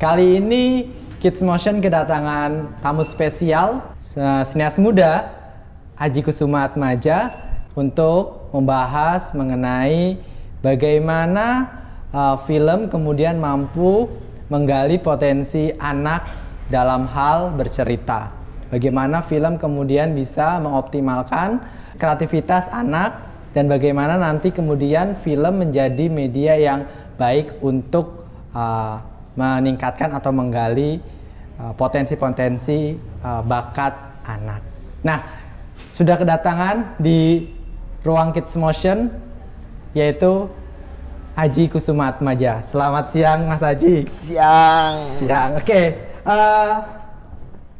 Kali ini Kids Motion kedatangan tamu spesial, senias muda, Haji Kusuma Atmaja, untuk membahas mengenai bagaimana uh, film kemudian mampu menggali potensi anak dalam hal bercerita. Bagaimana film kemudian bisa mengoptimalkan kreativitas anak dan bagaimana nanti kemudian film menjadi media yang baik untuk uh, meningkatkan atau menggali uh, potensi-potensi uh, bakat anak. Nah, sudah kedatangan di ruang Kids Motion yaitu Haji Kusuma Atmaja. Selamat siang Mas Haji. Siang. Siang. Oke. Okay. Uh,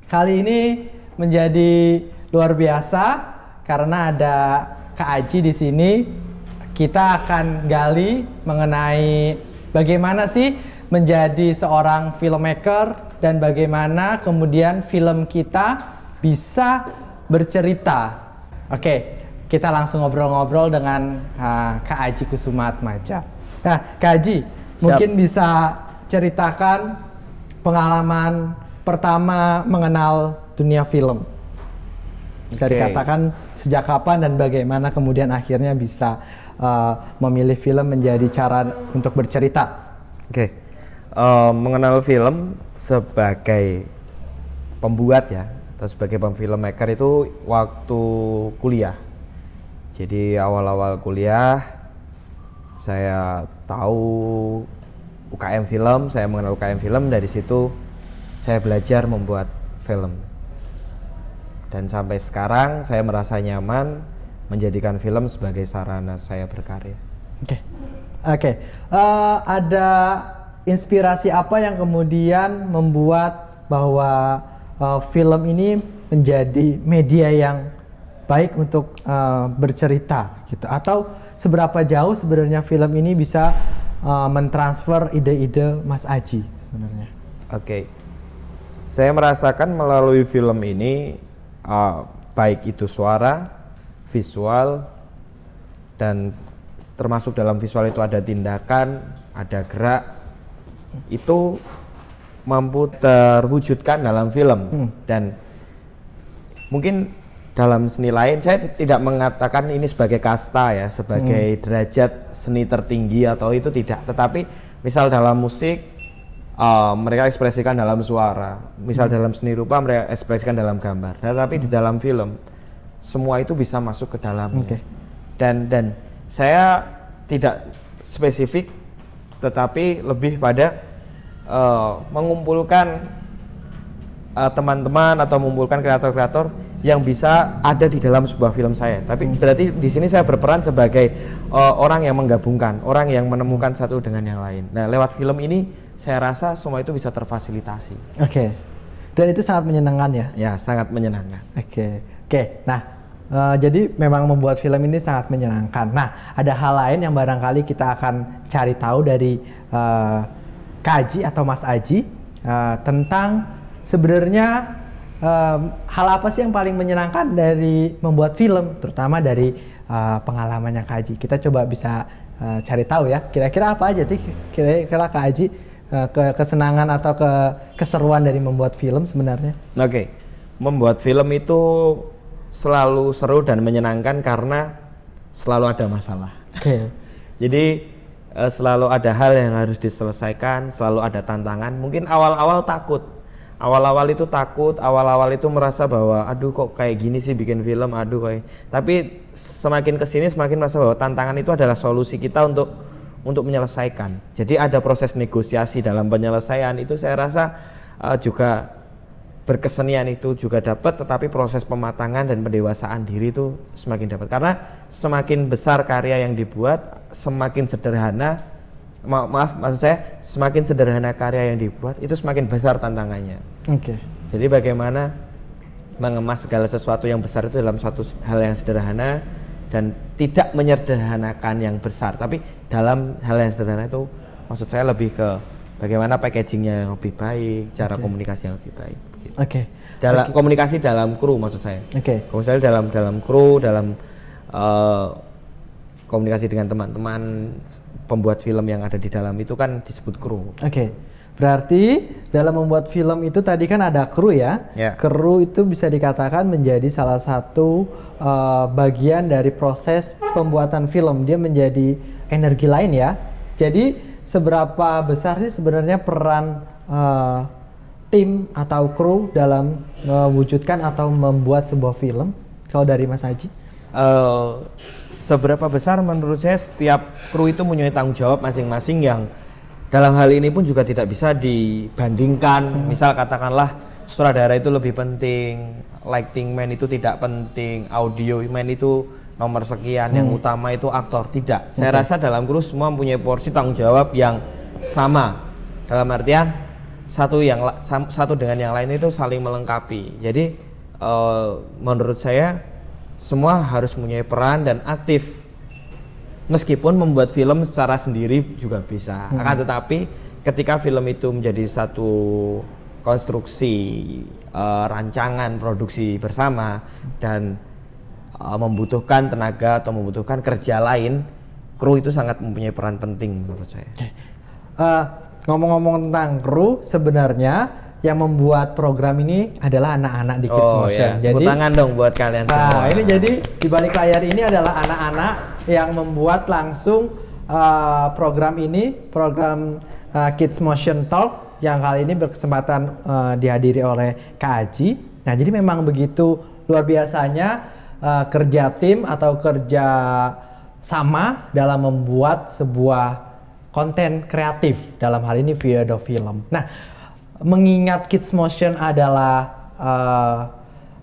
kali ini menjadi luar biasa karena ada Kak Aji di sini kita akan gali mengenai bagaimana sih menjadi seorang filmmaker dan bagaimana kemudian film kita bisa bercerita. Oke, kita langsung ngobrol-ngobrol dengan uh, Kak Aji Kusumat Maja. Nah, Kak Aji, Siap. mungkin bisa ceritakan pengalaman pertama mengenal dunia film. Bisa okay. dikatakan sejak kapan dan bagaimana kemudian akhirnya bisa uh, memilih film menjadi cara untuk bercerita? Oke, okay. Uh, mengenal film sebagai pembuat ya atau sebagai filmmaker itu waktu kuliah. Jadi awal-awal kuliah saya tahu UKM film, saya mengenal UKM film dari situ saya belajar membuat film dan sampai sekarang saya merasa nyaman menjadikan film sebagai sarana saya berkarya. Oke, okay. oke. Okay. Uh, eh, ada inspirasi apa yang kemudian membuat bahwa uh, film ini menjadi media yang baik untuk uh, bercerita gitu atau seberapa jauh sebenarnya film ini bisa uh, mentransfer ide-ide Mas Aji sebenarnya? Oke. Okay. Saya merasakan melalui film ini uh, baik itu suara, visual, dan termasuk dalam visual itu ada tindakan, ada gerak, itu mampu terwujudkan dalam film hmm. dan mungkin dalam seni lain saya tidak mengatakan ini sebagai kasta ya sebagai hmm. derajat seni tertinggi atau itu tidak tetapi misal dalam musik uh, mereka ekspresikan dalam suara, misal hmm. dalam seni rupa mereka ekspresikan dalam gambar. Tetapi hmm. di dalam film semua itu bisa masuk ke dalam. Okay. Dan dan saya tidak spesifik, tetapi lebih pada uh, mengumpulkan uh, teman-teman uh, atau mengumpulkan kreator-kreator yang bisa ada di dalam sebuah film saya. Tapi hmm. berarti di sini saya berperan sebagai uh, orang yang menggabungkan, orang yang menemukan satu dengan yang lain. Nah, lewat film ini saya rasa semua itu bisa terfasilitasi. Oke. Okay. Dan itu sangat menyenangkan ya? Ya, sangat menyenangkan. Oke. Okay. Oke. Okay. Nah, uh, jadi memang membuat film ini sangat menyenangkan. Nah, ada hal lain yang barangkali kita akan cari tahu dari uh, Kaji atau Mas Aji uh, tentang sebenarnya uh, hal apa sih yang paling menyenangkan dari membuat film, terutama dari uh, pengalamannya Kaji. Kita coba bisa uh, cari tahu ya. Kira-kira apa aja sih? Kira-kira Kak Aji Eh, ke kesenangan atau ke keseruan dari membuat film sebenarnya? Oke, okay. membuat film itu selalu seru dan menyenangkan karena selalu ada masalah. Oke. Okay. Jadi uh, selalu ada hal yang harus diselesaikan, selalu ada tantangan. Mungkin awal-awal takut, awal-awal itu takut, awal-awal itu merasa bahwa aduh kok kayak gini sih bikin film, aduh kayak. Tapi semakin ke sini semakin merasa bahwa tantangan itu adalah solusi kita untuk untuk menyelesaikan. Jadi ada proses negosiasi dalam penyelesaian itu saya rasa uh, juga berkesenian itu juga dapat tetapi proses pematangan dan pendewasaan diri itu semakin dapat karena semakin besar karya yang dibuat semakin sederhana ma maaf maksud saya semakin sederhana karya yang dibuat itu semakin besar tantangannya. Oke. Okay. Jadi bagaimana mengemas segala sesuatu yang besar itu dalam satu hal yang sederhana dan tidak menyederhanakan yang besar tapi dalam hal yang sederhana itu maksud saya lebih ke bagaimana packagingnya yang lebih baik cara okay. komunikasi yang lebih baik gitu. oke okay. dalam okay. komunikasi dalam kru maksud saya oke okay. komunikasi dalam dalam kru dalam uh, komunikasi dengan teman-teman pembuat film yang ada di dalam itu kan disebut kru oke okay. Berarti dalam membuat film itu tadi kan ada kru ya. Ya. Kru itu bisa dikatakan menjadi salah satu uh, bagian dari proses pembuatan film. Dia menjadi energi lain ya. Jadi seberapa besar sih sebenarnya peran uh, tim atau kru dalam mewujudkan atau membuat sebuah film? Kalau dari Mas Haji? Uh, seberapa besar menurut saya setiap kru itu mempunyai tanggung jawab masing-masing yang dalam hal ini pun juga tidak bisa dibandingkan. Hmm. Misal katakanlah sutradara itu lebih penting, lighting man itu tidak penting, audio man itu nomor sekian, hmm. yang utama itu aktor. Tidak. Saya rasa dalam kru semua mempunyai porsi tanggung jawab yang sama. Dalam artian satu yang satu dengan yang lain itu saling melengkapi. Jadi uh, menurut saya semua harus mempunyai peran dan aktif meskipun membuat film secara sendiri juga bisa hmm. akan tetapi ketika film itu menjadi satu konstruksi uh, rancangan produksi bersama dan uh, membutuhkan tenaga atau membutuhkan kerja lain kru itu sangat mempunyai peran penting menurut saya uh, ngomong-ngomong tentang kru sebenarnya yang membuat program ini adalah anak-anak di Kids oh, Motion. Iya. Jadi tangan dong buat kalian nah, semua. ini jadi di balik layar ini adalah anak-anak yang membuat langsung uh, program ini, program uh, Kids Motion Talk yang kali ini berkesempatan uh, dihadiri oleh Kak Aji. Nah, jadi memang begitu luar biasanya uh, kerja tim atau kerja sama dalam membuat sebuah konten kreatif dalam hal ini video film. Nah, mengingat Kids Motion adalah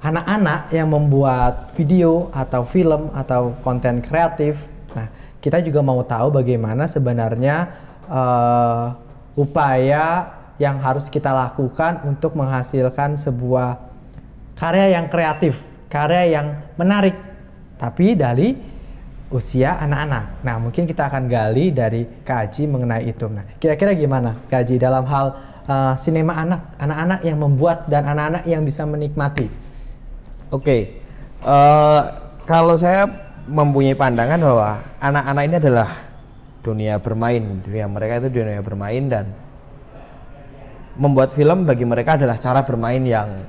anak-anak uh, yang membuat video atau film atau konten kreatif. Nah, kita juga mau tahu bagaimana sebenarnya uh, upaya yang harus kita lakukan untuk menghasilkan sebuah karya yang kreatif, karya yang menarik, tapi dari usia anak-anak. Nah, mungkin kita akan gali dari kaji mengenai itu. Nah, kira-kira gimana kaji dalam hal uh, sinema anak, anak-anak yang membuat dan anak-anak yang bisa menikmati. Oke, okay. uh, eh, kalau saya mempunyai pandangan bahwa anak-anak ini adalah dunia bermain, dunia mereka itu dunia bermain dan membuat film bagi mereka adalah cara bermain yang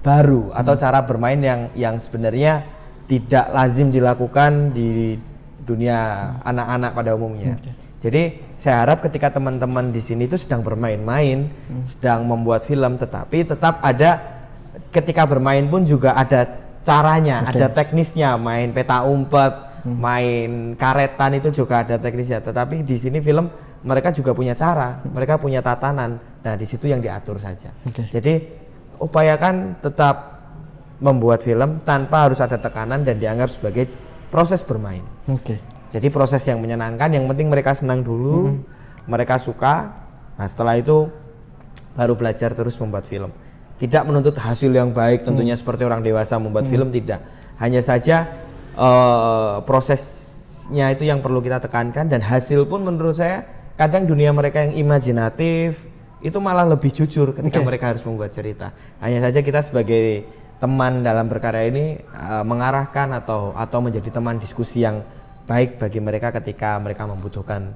baru atau hmm. cara bermain yang yang sebenarnya tidak lazim dilakukan di dunia anak-anak pada umumnya. Okay. Jadi saya harap ketika teman-teman di sini itu sedang bermain-main, hmm. sedang membuat film, tetapi tetap ada ketika bermain pun juga ada caranya, okay. ada teknisnya, main peta umpet, hmm. main karetan itu juga ada teknisnya. Tetapi di sini film mereka juga punya cara, hmm. mereka punya tatanan. Nah di situ yang diatur saja. Okay. Jadi upayakan tetap membuat film tanpa harus ada tekanan dan dianggap sebagai proses bermain. Oke. Okay. Jadi proses yang menyenangkan, yang penting mereka senang dulu, hmm. mereka suka. Nah setelah itu baru belajar terus membuat film. Tidak menuntut hasil yang baik, tentunya hmm. seperti orang dewasa membuat hmm. film tidak. Hanya saja uh, prosesnya itu yang perlu kita tekankan dan hasil pun menurut saya kadang dunia mereka yang imajinatif itu malah lebih jujur ketika okay. mereka harus membuat cerita. Hanya saja kita sebagai teman dalam berkarya ini uh, mengarahkan atau atau menjadi teman diskusi yang baik bagi mereka ketika mereka membutuhkan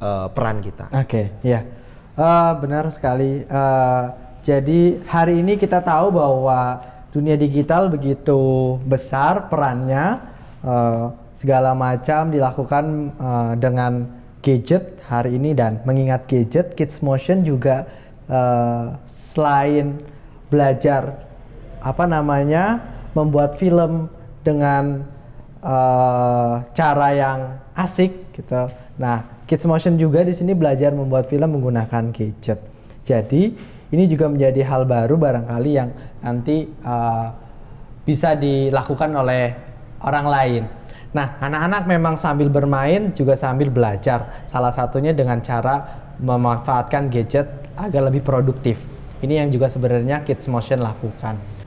uh, peran kita. Oke, okay, ya, uh, benar sekali. Uh, jadi hari ini kita tahu bahwa dunia digital begitu besar perannya, uh, segala macam dilakukan uh, dengan gadget hari ini dan mengingat gadget, Kids Motion juga uh, selain belajar apa namanya membuat film dengan uh, cara yang asik gitu. Nah, Kids Motion juga di sini belajar membuat film menggunakan gadget. Jadi ini juga menjadi hal baru barangkali yang nanti uh, bisa dilakukan oleh orang lain. Nah, anak-anak memang sambil bermain juga sambil belajar. Salah satunya dengan cara memanfaatkan gadget agar lebih produktif. Ini yang juga sebenarnya Kids Motion lakukan.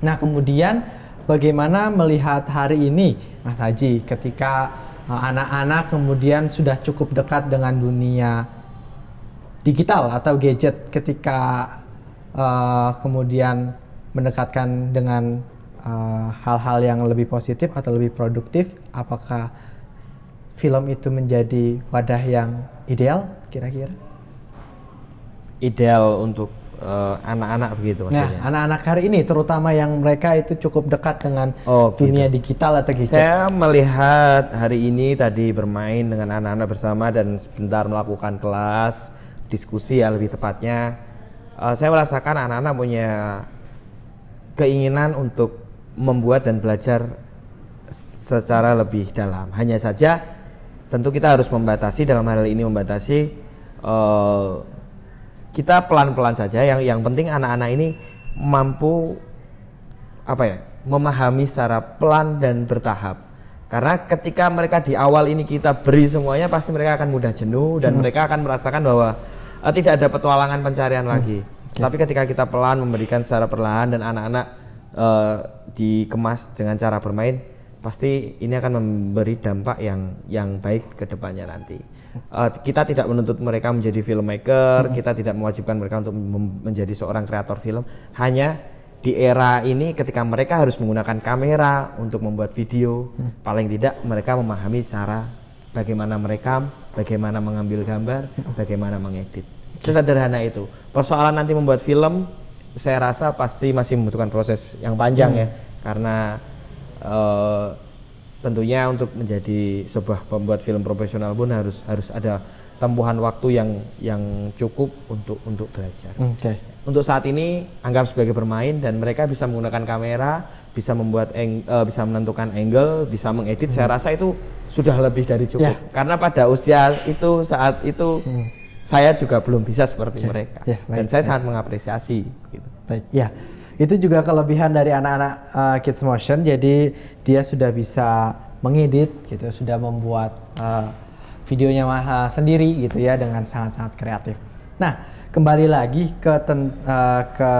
Nah, kemudian bagaimana melihat hari ini Mas Haji ketika uh, anak-anak kemudian sudah cukup dekat dengan dunia digital atau gadget ketika uh, kemudian mendekatkan dengan uh, hal-hal uh, yang lebih positif atau lebih produktif apakah film itu menjadi wadah yang ideal kira-kira? ideal untuk eh, anak-anak begitu Nah, maksudnya. anak-anak hari ini terutama yang mereka itu cukup dekat dengan Oh, gitu. dunia digital atau gitu. Saya melihat hari ini tadi bermain dengan anak-anak bersama dan sebentar melakukan kelas diskusi ya lebih tepatnya. Eh, saya merasakan anak-anak punya keinginan untuk membuat dan belajar secara lebih dalam. Hanya saja tentu kita harus membatasi dalam hal ini membatasi eh, kita pelan-pelan saja. Yang yang penting anak-anak ini mampu apa ya memahami secara pelan dan bertahap. Karena ketika mereka di awal ini kita beri semuanya pasti mereka akan mudah jenuh dan mereka akan merasakan bahwa eh, tidak ada petualangan pencarian lagi. Tapi ketika kita pelan memberikan secara perlahan dan anak-anak eh, dikemas dengan cara bermain, pasti ini akan memberi dampak yang yang baik ke depannya nanti. Eh, kita tidak menuntut mereka menjadi filmmaker, kita tidak mewajibkan mereka untuk menjadi seorang kreator film. Hanya di era ini ketika mereka harus menggunakan kamera untuk membuat video, paling tidak mereka memahami cara bagaimana merekam, bagaimana mengambil gambar, bagaimana mengedit. Sesederhana itu. Persoalan nanti membuat film, saya rasa pasti masih membutuhkan proses yang panjang ya, karena eh, tentunya untuk menjadi sebuah pembuat film profesional pun harus harus ada tempuhan waktu yang yang cukup untuk untuk belajar. Oke. Untuk saat ini anggap sebagai bermain dan mereka bisa menggunakan kamera, bisa membuat eng- eh, bisa menentukan angle, bisa mengedit. Saya rasa itu sudah lebih dari cukup. Ya. Karena pada usia itu saat itu saya juga belum bisa seperti mereka. Ya, dan baik, saya sangat mengapresiasi. Gitu. Baik, ya. Itu juga kelebihan dari anak-anak uh, Kids Motion. Jadi dia sudah bisa mengedit gitu, sudah membuat uh, videonya uh, sendiri gitu ya dengan sangat-sangat kreatif. Nah, kembali lagi ke ten- uh, ke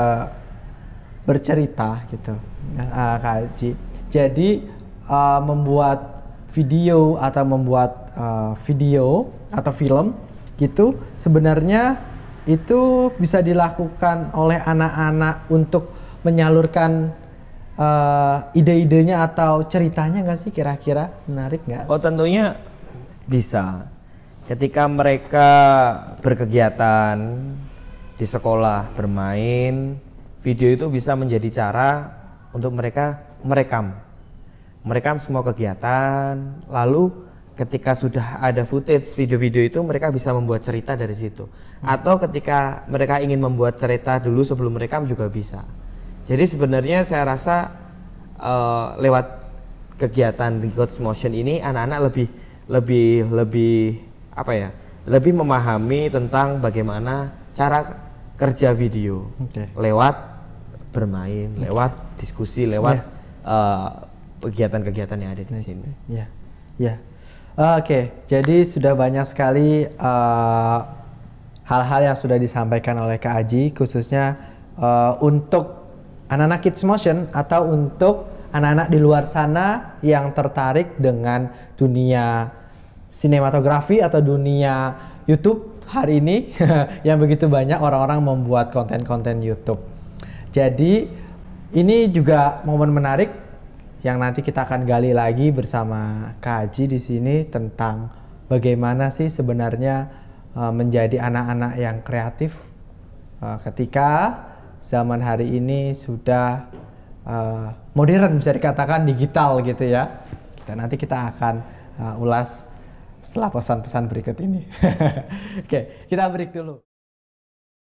bercerita gitu, uh, Kak Haji. Jadi uh, membuat video atau membuat uh, video atau film gitu sebenarnya itu bisa dilakukan oleh anak-anak untuk menyalurkan uh, ide-idenya atau ceritanya nggak sih kira-kira menarik nggak? Oh tentunya bisa. Ketika mereka berkegiatan di sekolah bermain, video itu bisa menjadi cara untuk mereka merekam, merekam semua kegiatan. Lalu ketika sudah ada footage video-video itu, mereka bisa membuat cerita dari situ. Atau ketika mereka ingin membuat cerita dulu sebelum merekam juga bisa. Jadi sebenarnya saya rasa eh, lewat kegiatan Coach Motion ini anak-anak lebih lebih lebih apa ya lebih memahami tentang bagaimana cara kerja video. Oke. lewat bermain lewat diskusi lewat eh, kegiatan-kegiatan yang ada di sini. Ya, ya. Oke, jadi sudah banyak sekali eh, hal-hal yang sudah disampaikan oleh Kak Aji, khususnya eh, untuk anak-anak Kids Motion atau untuk anak-anak di luar sana yang tertarik dengan dunia sinematografi atau dunia YouTube hari ini yang begitu banyak orang-orang membuat konten-konten YouTube. Jadi ini juga momen menarik yang nanti kita akan gali lagi bersama Kak Haji di sini tentang bagaimana sih sebenarnya uh, menjadi anak-anak yang kreatif uh, ketika zaman hari ini sudah uh, modern bisa dikatakan digital gitu ya. Kita nanti kita akan uh, ulas setelah pesan-pesan berikut ini. Oke, kita break dulu.